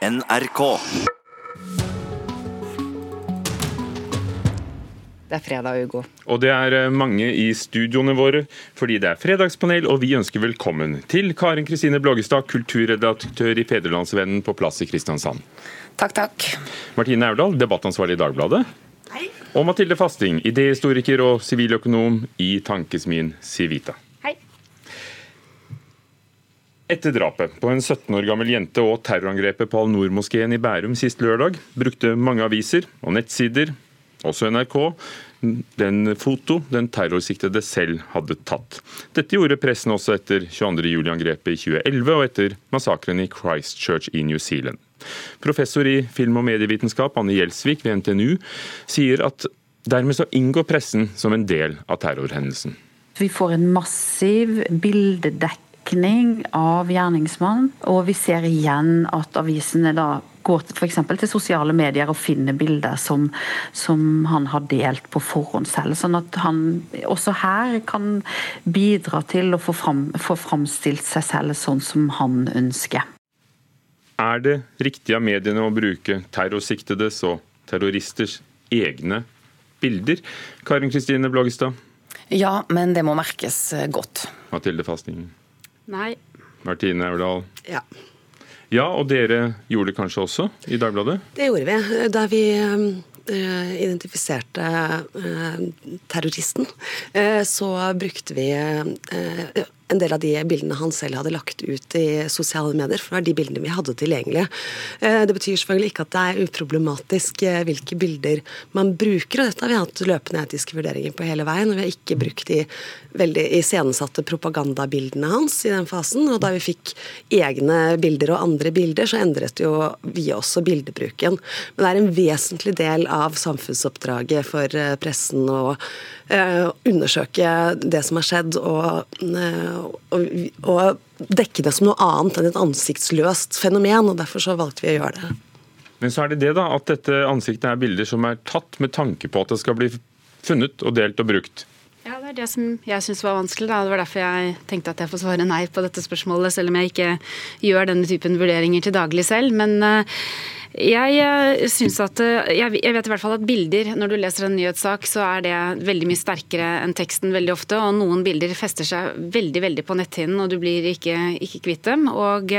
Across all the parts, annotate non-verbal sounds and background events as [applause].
NRK. Det er fredag, Ugo. Og det er eh, mange i studioene våre, fordi det er fredagspanel, og vi ønsker velkommen til Karin Kristine Blågestad, kulturredaktør i Federlandsvennen på plass i Kristiansand. Takk, takk. Martine Aurdal, debattansvarlig i Dagbladet. Hei. Og Mathilde Fasting, idéhistoriker og siviløkonom i Tankesmien Civita. Etter drapet på en 17 år gammel jente og terrorangrepet på Al-Noor-moskeen i Bærum sist lørdag, brukte mange aviser og nettsider, også NRK, den foto den terrorsiktede selv hadde tatt. Dette gjorde pressen også etter 22. juli-angrepet i 2011 og etter massakren i Christchurch i New Zealand. Professor i film- og medievitenskap Anne Gjelsvik ved NTNU sier at dermed så inngår pressen som en del av terrorhendelsen. Vi får en massiv bildedekning av gjerningsmannen, og vi ser igjen at avisene da går f.eks. til sosiale medier og finner bilder som, som, han har delt på forhånd selv. Sånn at han også her kan bidra til å få, fram, få framstilt seg selv sånn som han ønsker. Er det riktig av mediene å bruke terrorsiktedes og terroristers egne bilder? Karin Kristine Blågestad? Ja, men det må merkes godt. Mathilde Fasting? Nei. Martine Aurdal? Ja. Ja, og dere gjorde det kanskje også i Dagbladet? Det gjorde vi. Da vi uh, identifiserte uh, terroristen, så brukte vi en del av de bildene han selv hadde lagt ut i sosiale medier. For det var de bildene vi hadde tilgjengelige. Det betyr selvfølgelig ikke at det er uproblematisk hvilke bilder man bruker. Og dette har vi hatt løpende etiske vurderinger på hele veien. Og vi har ikke brukt de veldig iscenesatte propagandabildene hans i den fasen. Og da vi fikk egne bilder og andre bilder, så endret jo vi også bildebruken. Men det er en vesentlig del av samfunnsoppdraget for pressen å undersøke det som har skjedd, og, og, og dekke det som noe annet enn et ansiktsløst fenomen. og Derfor så valgte vi å gjøre det. Men så er det det da, at dette ansiktet er bilder som er tatt med tanke på at det skal bli funnet og delt og brukt. Ja, Det er det som jeg syns var vanskelig. Da. Det var derfor jeg tenkte at jeg får svare nei på dette spørsmålet, selv om jeg ikke gjør denne typen vurderinger til daglig selv. Men uh, jeg synes at jeg vet i hvert fall at bilder, når du leser en nyhetssak, så er det veldig mye sterkere enn teksten veldig ofte. Og noen bilder fester seg veldig veldig på netthinnen, og du blir ikke, ikke kvitt dem. Og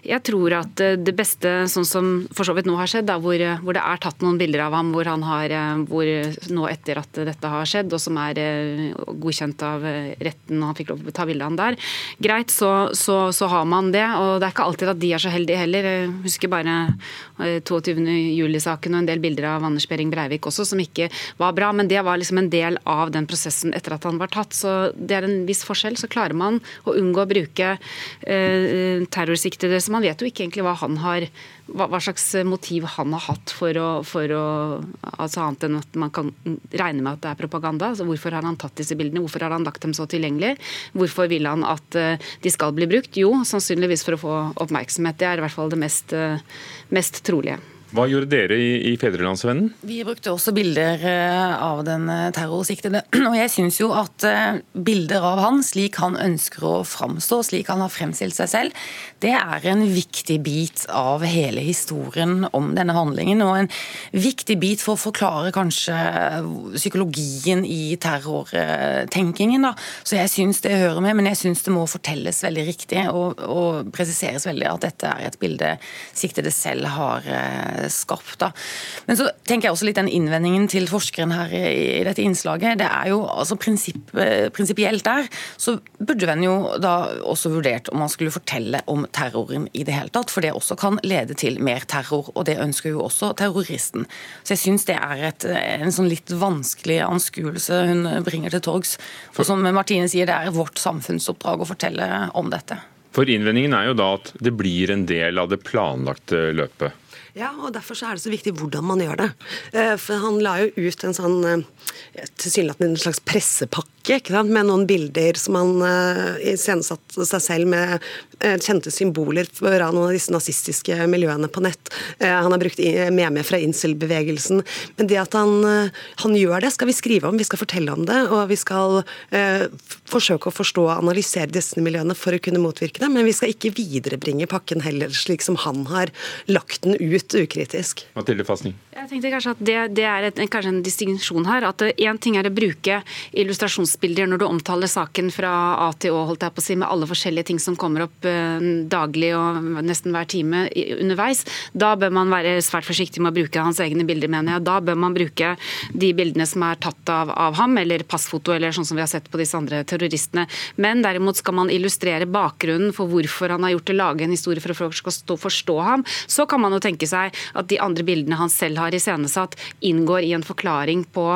jeg tror at det beste, sånn som for så vidt nå har skjedd, da, hvor, hvor, det er tatt noen bilder av ham hvor han har, hvor nå etter at dette har skjedd, og som er godkjent av retten, og han fikk lov til å ta bilde av ham der, greit, så, så, så, har man det. Og det er ikke alltid at de er så heldige heller. Jeg husker bare 22. juli-saken og en del bilder av Anders Behring Breivik også, som ikke var bra. Men det var liksom en del av den prosessen etter at han var tatt. Så det er en viss forskjell. Så klarer man å unngå å bruke eh, terrorsiktede man vet jo ikke egentlig hva han har hva, hva slags motiv han har hatt for å, for å, altså Annet enn at man kan regne med at det er propaganda. altså Hvorfor har han tatt disse bildene? Hvorfor har han lagt dem så tilgjengelig? Hvorfor vil han at uh, de skal bli brukt? Jo, sannsynligvis for å få oppmerksomhet. Det er i hvert fall det mest, uh, mest trolige. Hva gjorde dere i, i Fedrelandsvennen? Vi brukte også bilder eh, av den terrorsiktede. [clears throat] Og jeg syns jo at bilder av han, slik han ønsker å framstå, slik han har fremstilt seg selv, det er en viktig bit av hele historien om denne handlingen. Og en viktig bit for å forklare kanskje psykologien i terrortenkingen. Da. Så jeg syns det hører med, men jeg syns det må fortelles veldig riktig og, og, presiseres veldig at dette er et bilde siktede selv har skapt. Da. Men så tenker jeg også litt den innvendingen til forskeren her i, i dette innslaget. Det er jo altså prinsipp, eh, prinsipielt der, så burde en jo da også vurdert om man skulle fortelle om terroren i det hele tatt, for det også kan lede til mer terror. Og det ønsker jo også terroristen. Så jeg syns det er et, en sånn litt vanskelig anskuelse hun bringer til torgs. For som Martine sier, det er vårt samfunnsoppdrag å fortelle om dette. For innvendingen er jo da at det blir en del av det planlagte løpet. Ja, og derfor er det så viktig hvordan man gjør det. Eh, for han la jo ut en sånn eh, tilsynelatende en slags pressepakke ikke sant? med noen bilder som han uh, iscenesatte seg selv med kjente symboler fra noen av disse nazistiske miljøene på nett. Han har brukt meme fra incel-bevegelsen. Men det at han, han, gjør det, skal vi skrive om, vi skal fortelle om det. Og vi skal forsøke å forstå og analysere disse miljøene for å kunne motvirke det. Men vi skal ikke viderebringe pakken heller, slik som han har lagt den ut ut ukritisk. Mathilde Fasting. Jeg tenkte kanskje at Det, det er et, kanskje en distinksjon her. at Én ting er å bruke illustrasjonsbilder når du omtaler saken fra A til Å, holdt jeg på å si, med alle forskjellige ting som kommer opp eh, daglig og nesten hver time underveis. Da bør man være svært forsiktig med å bruke hans egne bilder, mener jeg. Da bør man bruke de bildene som er tatt av, av ham, eller passfoto, eller sånn som vi har sett på disse andre terroristene. Men derimot skal man illustrere bakgrunnen for hvorfor han har gjort det, lage en historie for at folk skal stå, forstå ham, så kan man jo tenke seg at de andre bildene han selv har iscenesatt, inngår i en forklaring på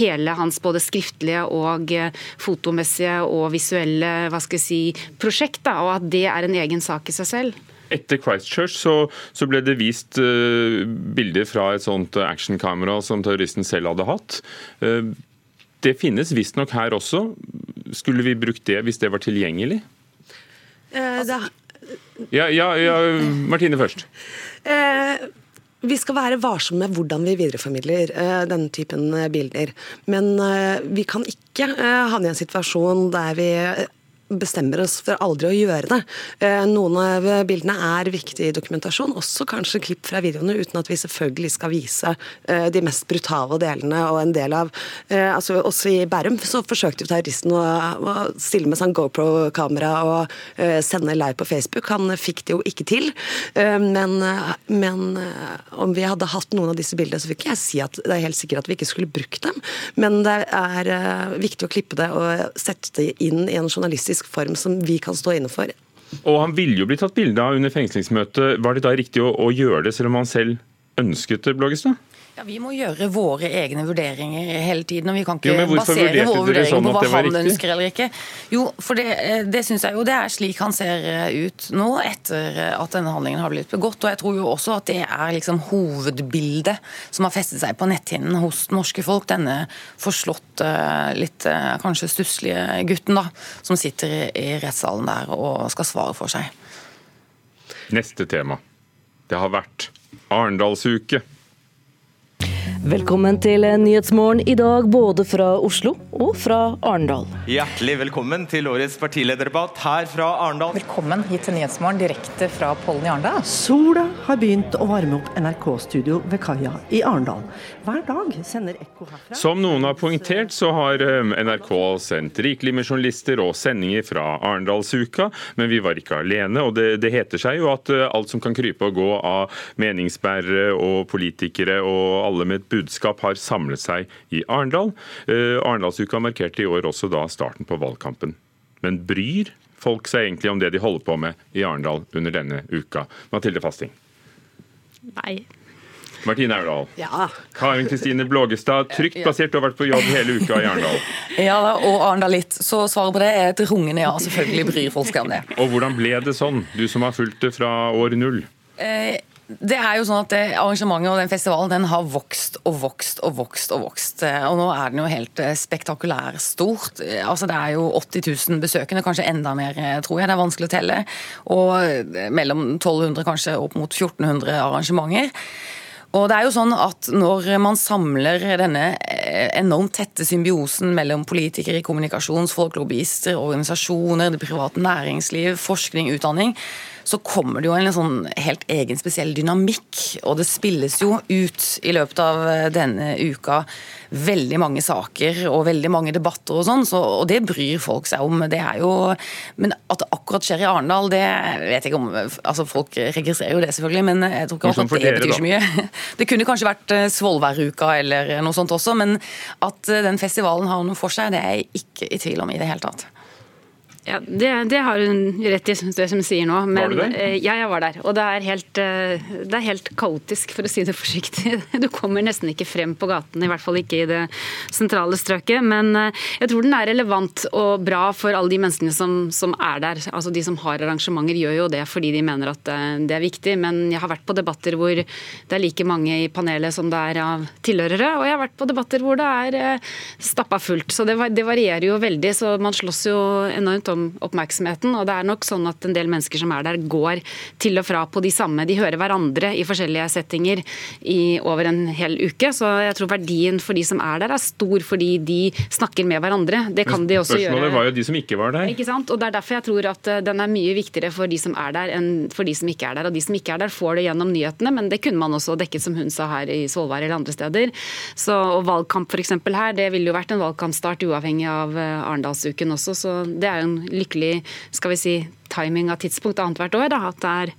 hele hans både skriftlige og eh, fotomessige og visuelle hva skal jeg si, prosjekt, da, og at det er en egen sak i seg selv. Etter Christchurch så, så ble det vist uh, bilder fra et sånt actionkamera som terroristen selv hadde hatt. Uh, det finnes visstnok her også. Skulle vi brukt det hvis det var tilgjengelig? Uh, det... Ja, ja, ja, Martine først. Eh, vi skal være varsomme med hvordan vi videreformidler eh, denne typen bilder. Men eh, vi kan ikke havne i en situasjon der vi bestemmer oss for aldri å gjøre det. Eh, noen av bildene er viktig dokumentasjon, også kanskje klipp fra videoene, uten at vi selvfølgelig skal vise eh, de mest brutale delene. og en del av, eh, altså Også i Bærum så forsøkte terroristen å, å stille med sånn GoPro-kamera og sende live på Facebook. Han fikk det jo ikke til. Men, men om vi hadde hatt noen av disse bildene, så vil ikke jeg si at det er helt sikkert at vi ikke skulle brukt dem. Men det er viktig å klippe det og sette det inn i en journalistisk politisk form som vi kan stå inne for. Og Han ville jo bli tatt bilde av under fengslingsmøtet. Var det da riktig å, å gjøre det, selv om han selv ønsket det, Bloggestad? Ja, Vi må gjøre våre egne vurderinger hele tiden. og Vi kan ikke jo, basere våre vurderinger sånn på hva han riktig? ønsker eller ikke. Jo, for Det, eh, det synes jeg jo det er slik han ser eh, ut nå, etter eh, at denne handlingen har blitt begått. Og jeg tror jo også at det er liksom hovedbildet som har festet seg på netthinnen hos norske folk. Denne forslåtte, litt kanskje stusslige gutten da, som sitter i rettssalen der og skal svare for seg. Neste tema. Det har vært Arendalsuke. Velkommen til Nyhetsmorgen i dag, både fra Oslo og fra Arendal. Hjertelig velkommen til årets partilederdebatt her fra Arendal. Velkommen hit til Nyhetsmorgen direkte fra Pollen i Arendal. Sola har begynt å varme opp NRK-studio ved kaia i Arendal. Hver dag sender Ekko herfra Som noen har poengtert, så har um, NRK sendt rikelig med journalister og sendinger fra Arendalsuka, men vi var ikke alene. og det, det heter seg jo at uh, alt som kan krype og gå av meningsbærere og politikere og alle med et budskap har samlet seg i Arendal. Eh, Arendalsuka markerte i år også da starten på valgkampen. Men bryr folk seg egentlig om det de holder på med i Arendal under denne uka? Mathilde Fasting. Nei. Martine Aurdal. Ja. Karin Kristine Blågestad, trygt plassert og har vært på jobb hele uka i Arendal. [laughs] Ja, og Arendal litt. Så svaret på det er et rungende ja. Selvfølgelig bryr folk seg om det. Og hvordan ble det sånn, du som har fulgt det fra år null? Eh, det er jo sånn at Arrangementet og den festivalen den har vokst og vokst og vokst. Og vokst. Eh, og nå er den jo helt eh, spektakulær stort. Eh, Altså Det er jo 80 000 besøkende, kanskje enda mer, tror jeg. Det er vanskelig å telle. Og mellom 1200 kanskje opp mot 1400 arrangementer. Og det er jo sånn at Når man samler denne enormt tette symbiosen mellom politikere, kommunikasjonsfolk, lobbyister, organisasjoner, det private næringsliv, forskning, utdanning, så kommer det jo en sånn helt egen spesiell dynamikk. Og det spilles jo ut i løpet av eh, denne uka veldig mange saker og veldig mange debatter og sånn, så, og det bryr folk seg om. Det er jo, Men at det akkurat skjer i Arendal, det vet jeg ikke om altså Folk registrerer jo det, selvfølgelig, men jeg tror ikke at det betyr så mye. [laughs] Det kunne kanskje vært eh, Svolværuka eller noe sånt også, men at eh, den festivalen har noe for seg, det er jeg ikke i tvil om i det hele tatt. Ja, det, det, har hun rett i, det som hun sier nå. Men, var du der? Eh, ja, jeg var der. Og det er, helt, eh, det er helt kaotisk, for å si det forsiktig. [laughs] Du kommer nesten ikke frem på gaten, i hvert fall ikke i det sentrale strøket. Men eh, jeg tror den er relevant og bra for alle de menneskene som, som er der. Altså De som har arrangementer, gjør jo det fordi de mener at det er viktig. Men jeg har vært på debatter hvor det er like mange i panelet som det er av tilhørere. Og jeg har vært på debatter hvor det er stappa fullt. Så det, det varierer jo veldig. Så man slåss jo enormt om oppmerksomheten. Og det er nok sånn at en del mennesker som er der, går til og fra på de samme. De hører hverandre i forskjellige settinger i over en hel uke. Så jeg tror verdien for de som er der, er stor fordi de snakker med hverandre. Det kan de også gjøre. Spørsmålet var jo de som ikke var der. Ikke sant? Og Det er derfor jeg tror at eh, den er mye viktigere for de som er der, enn for de som ikke er der. Og de som ikke er der, får det gjennom nyhetene, men det kunne man også dekket, som hun sa her i Svolvær eller andre steder. Så, og Valgkamp f.eks. her, det ville jo vært en valgkampstart uavhengig av eh, Arendalsuken også, så det er jo en lykkelig skal vi si, timing av tidspunkt annethvert år. Da, at det er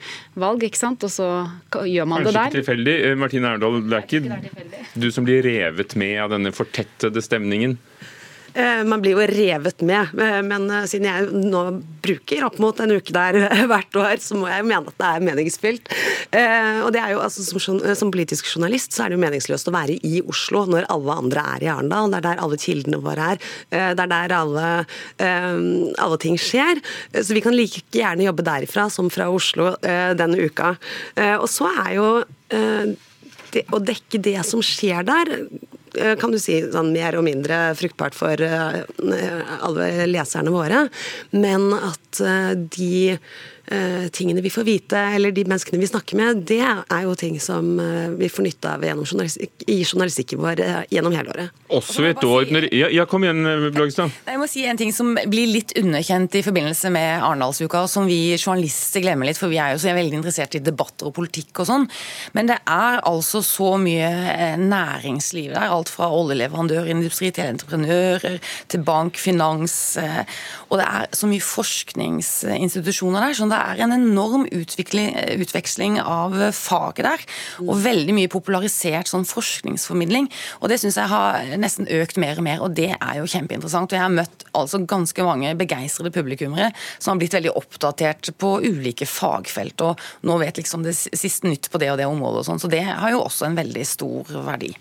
valg, ikke sant? og så gjør man Kanskje det der. ikke tilfeldig. Eh, Martine Erdal, det er ikke du som blir revet med av denne fortettede stemningen? Eh, man blir jo revet med, eh, men siden jeg nå bruker opp mot en uke der [laughs] hvert år, så må jeg jo mene at det er meningsfylt. Og det er jo, altså, som, som, politisk journalist så er det jo meningsløst å være i Oslo når alle andre er i Arendal. Det er der alle kildene våre er. Det er der alle, alle ting skjer. Så vi kan like gjerne jobbe derifra som fra Oslo denne uka. Og så er jo å dekke det som skjer der, kan du si sånn mer og mindre fruktbart for alle leserne våre. Men at de tingene vi får vite, eller de menneskene vi snakker med, det er jo ting som vi får nytte av journalistikk, i journalistikken vår gjennom hele året. Også et år si... ja, ja, kom igjen, Blågestad. Jeg må si en ting som blir litt underkjent i forbindelse med Arendalsuka, og som vi journalister glemmer litt, for vi er jo så veldig interessert i debatter og politikk og sånn. Men det er altså så mye næringsliv der. Alt fra oljeleverandørindustri til entreprenører, til bank, finans. Og det er så mye forskningsinstitusjoner der. sånn det er en enorm utveksling av faget der. Og veldig mye popularisert sånn forskningsformidling. Og det syns jeg har nesten økt mer og mer, og det er jo kjempeinteressant. Og jeg har møtt altså ganske mange begeistrede publikummere som har blitt veldig oppdatert på ulike fagfelt, og nå vet liksom det siste nytt på det og det området og sånn. Så det har jo også en veldig stor verdi.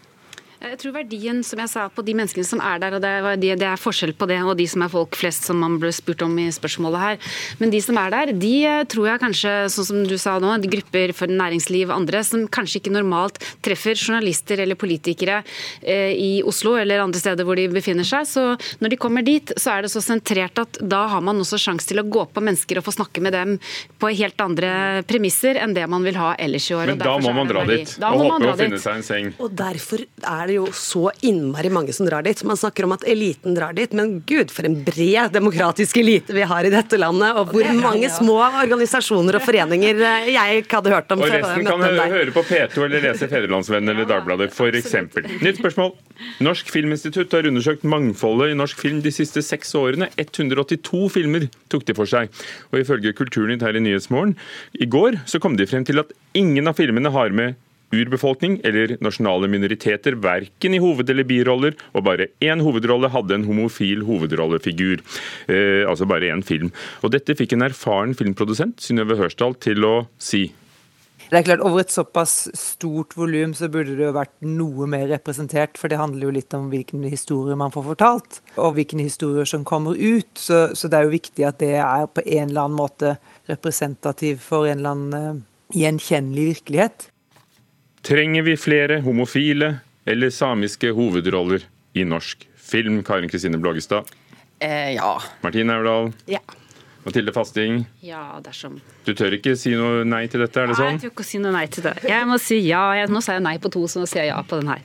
Jeg tror verdien som jeg sa, på de menneskene som er der, og det er, det er, forskjell på det og de som er folk flest, som man ble spurt om i spørsmålet her. Men de som er der, de tror jeg kanskje, sånn som du sa nå, grupper for næringsliv og andre, som kanskje ikke normalt treffer journalister eller politikere eh, i Oslo eller andre steder hvor de befinner seg. Så når de kommer dit, så er det så sentrert at da har man også sjanse til å gå på mennesker og få snakke med dem på helt andre premisser enn det man vil ha ellers i år. Men da må man dra dit og håpe å finne seg en seng. Og derfor er det jo så innmari mange som drar dit. Man snakker om at eliten drar dit, men gud, for en bred demokratisk elite vi har i dette landet. Og hvor mange små organisasjoner og foreninger jeg ikke hadde hørt om. Og resten kan høre på P2 eller lese Fedrelandsvennen eller Dagbladet, f.eks. Nytt spørsmål. Norsk Filminstitutt har undersøkt mangfoldet i norsk film de siste seks årene. 182 filmer tok de for seg. Og ifølge Kulturnytt her i Nyhetsmorgen i går så kom de frem til at ingen av filmene har med urbefolkning eller nasjonale minoriteter, verken i hoved- eller biroller, og bare én hovedrolle hadde en homofil hovedrollefigur. Eh, altså bare én film. Og Dette fikk en erfaren filmprodusent, Synnøve Hørsdal, til å si. Det er klart, Over et såpass stort volum så burde det jo vært noe mer representert, for det handler jo litt om hvilken historie man får fortalt, og hvilke historier som kommer ut. Så, så det er jo viktig at det er på en eller annen måte representativ for en eller annen uh, gjenkjennelig virkelighet. Trenger vi flere homofile eller samiske hovedroller i norsk film? Karin Kristine Blågestad? Eh, ja. Martine Aurdal? Ja. Mathilde Fasting? Ja, dersom Du tør ikke si noe nei til dette, er det sånn? Nei, jeg tør ikke å si noe nei til det. Jeg må si ja. Jeg, nå sa jeg nei på to, så nå sier jeg ja på den her.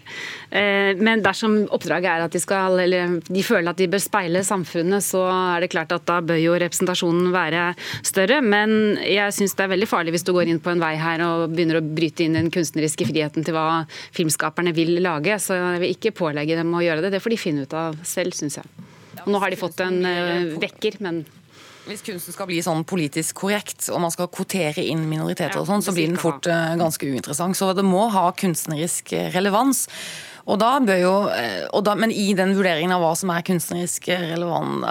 Eh, men dersom oppdraget er at de skal, eller de føler at de bør speile samfunnet, så er det klart at da bør jo representasjonen være større. Men jeg syns det er veldig farlig hvis du går inn på en vei her og begynner å bryte inn den kunstneriske friheten til hva filmskaperne vil lage. Så jeg vil ikke pålegge dem å gjøre det. Det får de finne ut av selv, syns jeg. Og Nå har de fått en uh, vekker, men hvis kunsten skal bli sånn politisk korrekt, og man skal kvotere inn minoriteter og sånn, så blir den fort uh, ganske uinteressant. Så det må ha kunstnerisk relevans. Og da bør jo, og da, men i den vurderingen av hva som er kunstnerisk relevant,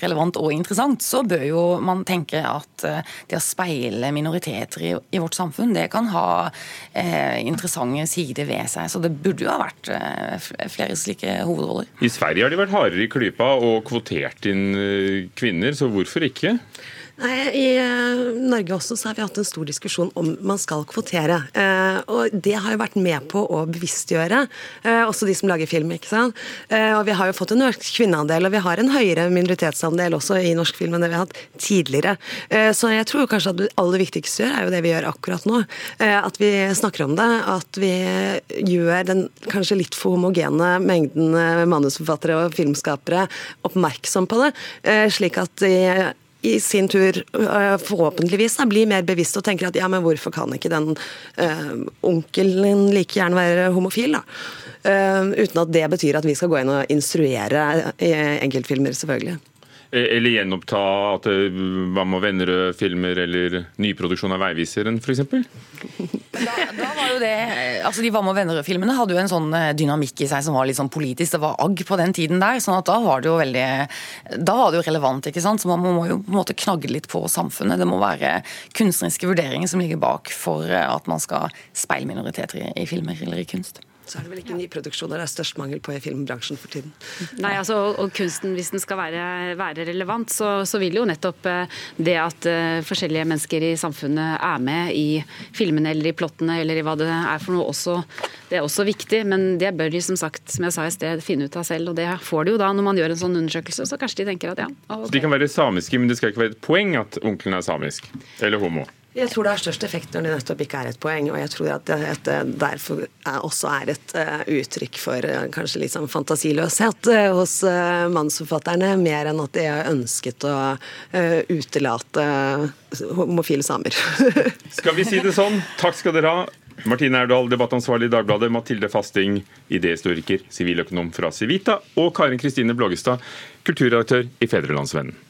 relevant, og interessant, så bør jo man tenke at det å speile minoriteter i, i vårt samfunn, det kan ha eh, interessante sider ved seg. Så det burde jo ha vært eh, flere slike hovedroller. I Sverige har de vært hardere i klypa og kvotert inn kvinner, så hvorfor ikke? Nei, I uh, Norge også så har vi hatt en stor diskusjon om man skal kvotere. Uh, og Det har jo vært med på å bevisstgjøre uh, også de som lager film. ikke sant? og Vi har jo fått en økt kvinneandel, og vi har en høyere minoritetsandel også i norsk film enn det vi har hatt tidligere. så jeg tror kanskje at det aller viktigste gjør, er jo det vi gjør akkurat nå. at vi snakker om det. At vi gjør den kanskje litt for homogene mengden manusforfattere og filmskapere oppmerksom på det, slik at de i sin tur øh, forhåpentligvis blir mer bevisst og tenker at ja, men hvorfor kan ikke den uh, onkelen like gjerne være homofil? da? Uh, uten at det betyr at vi skal gå inn og instruere enkeltfilmer, selvfølgelig. Eh, eller gjenoppta at Hva med Vennerød-filmer eller nyproduksjon av Veiviseren f.eks.? Da, altså De Hva med Vennerød-filmene hadde jo en sånn eh, dynamikk i seg som var litt sånn politisk. Det var agg på den tiden der. sånn at Da var det jo veldig, da var det jo relevant. ikke sant? Så Man må jo på en måte knagge litt på samfunnet. Det må være kunstneriske vurderinger som ligger bak for eh, at man skal speile minoriteter i, i filmer eller i kunst. Så er det vel ikke nyproduksjoner det er størst mangel på i filmbransjen for tiden. Nei, altså, og, kunsten, hvis den skal være, være relevant, så, så, vil jo nettopp eh, det at uh, forskjellige mennesker i samfunnet er med i filmene eller i plottene eller i hva det er for noe, også, det er også viktig. Men det bør de som sagt, som jeg sa i sted, finne ut av selv. Og det får de jo da når man gjør en sånn undersøkelse. Så kanskje de tenker at ja. Okay. Så de kan være samiske, men det skal ikke være et poeng at onkelen er samisk? Eller homo? Jeg tror det har størst effekt når det nettopp ikke er et poeng. Og jeg tror at det derfor er også er et uh, uttrykk for uh, kanskje litt sånn fantasiløshet uh, hos mannsforfatterne, mer enn at de har ønsket å utelate homofile samer. [laughs] skal vi si det sånn? Takk skal dere ha. Martine Erdal, debattansvarlig i Dagbladet, Mathilde Fasting, idéhistoriker, siviløkonom fra Civita, og Karin Kristine Blågestad, kulturredaktør i Fedrelandsvennen.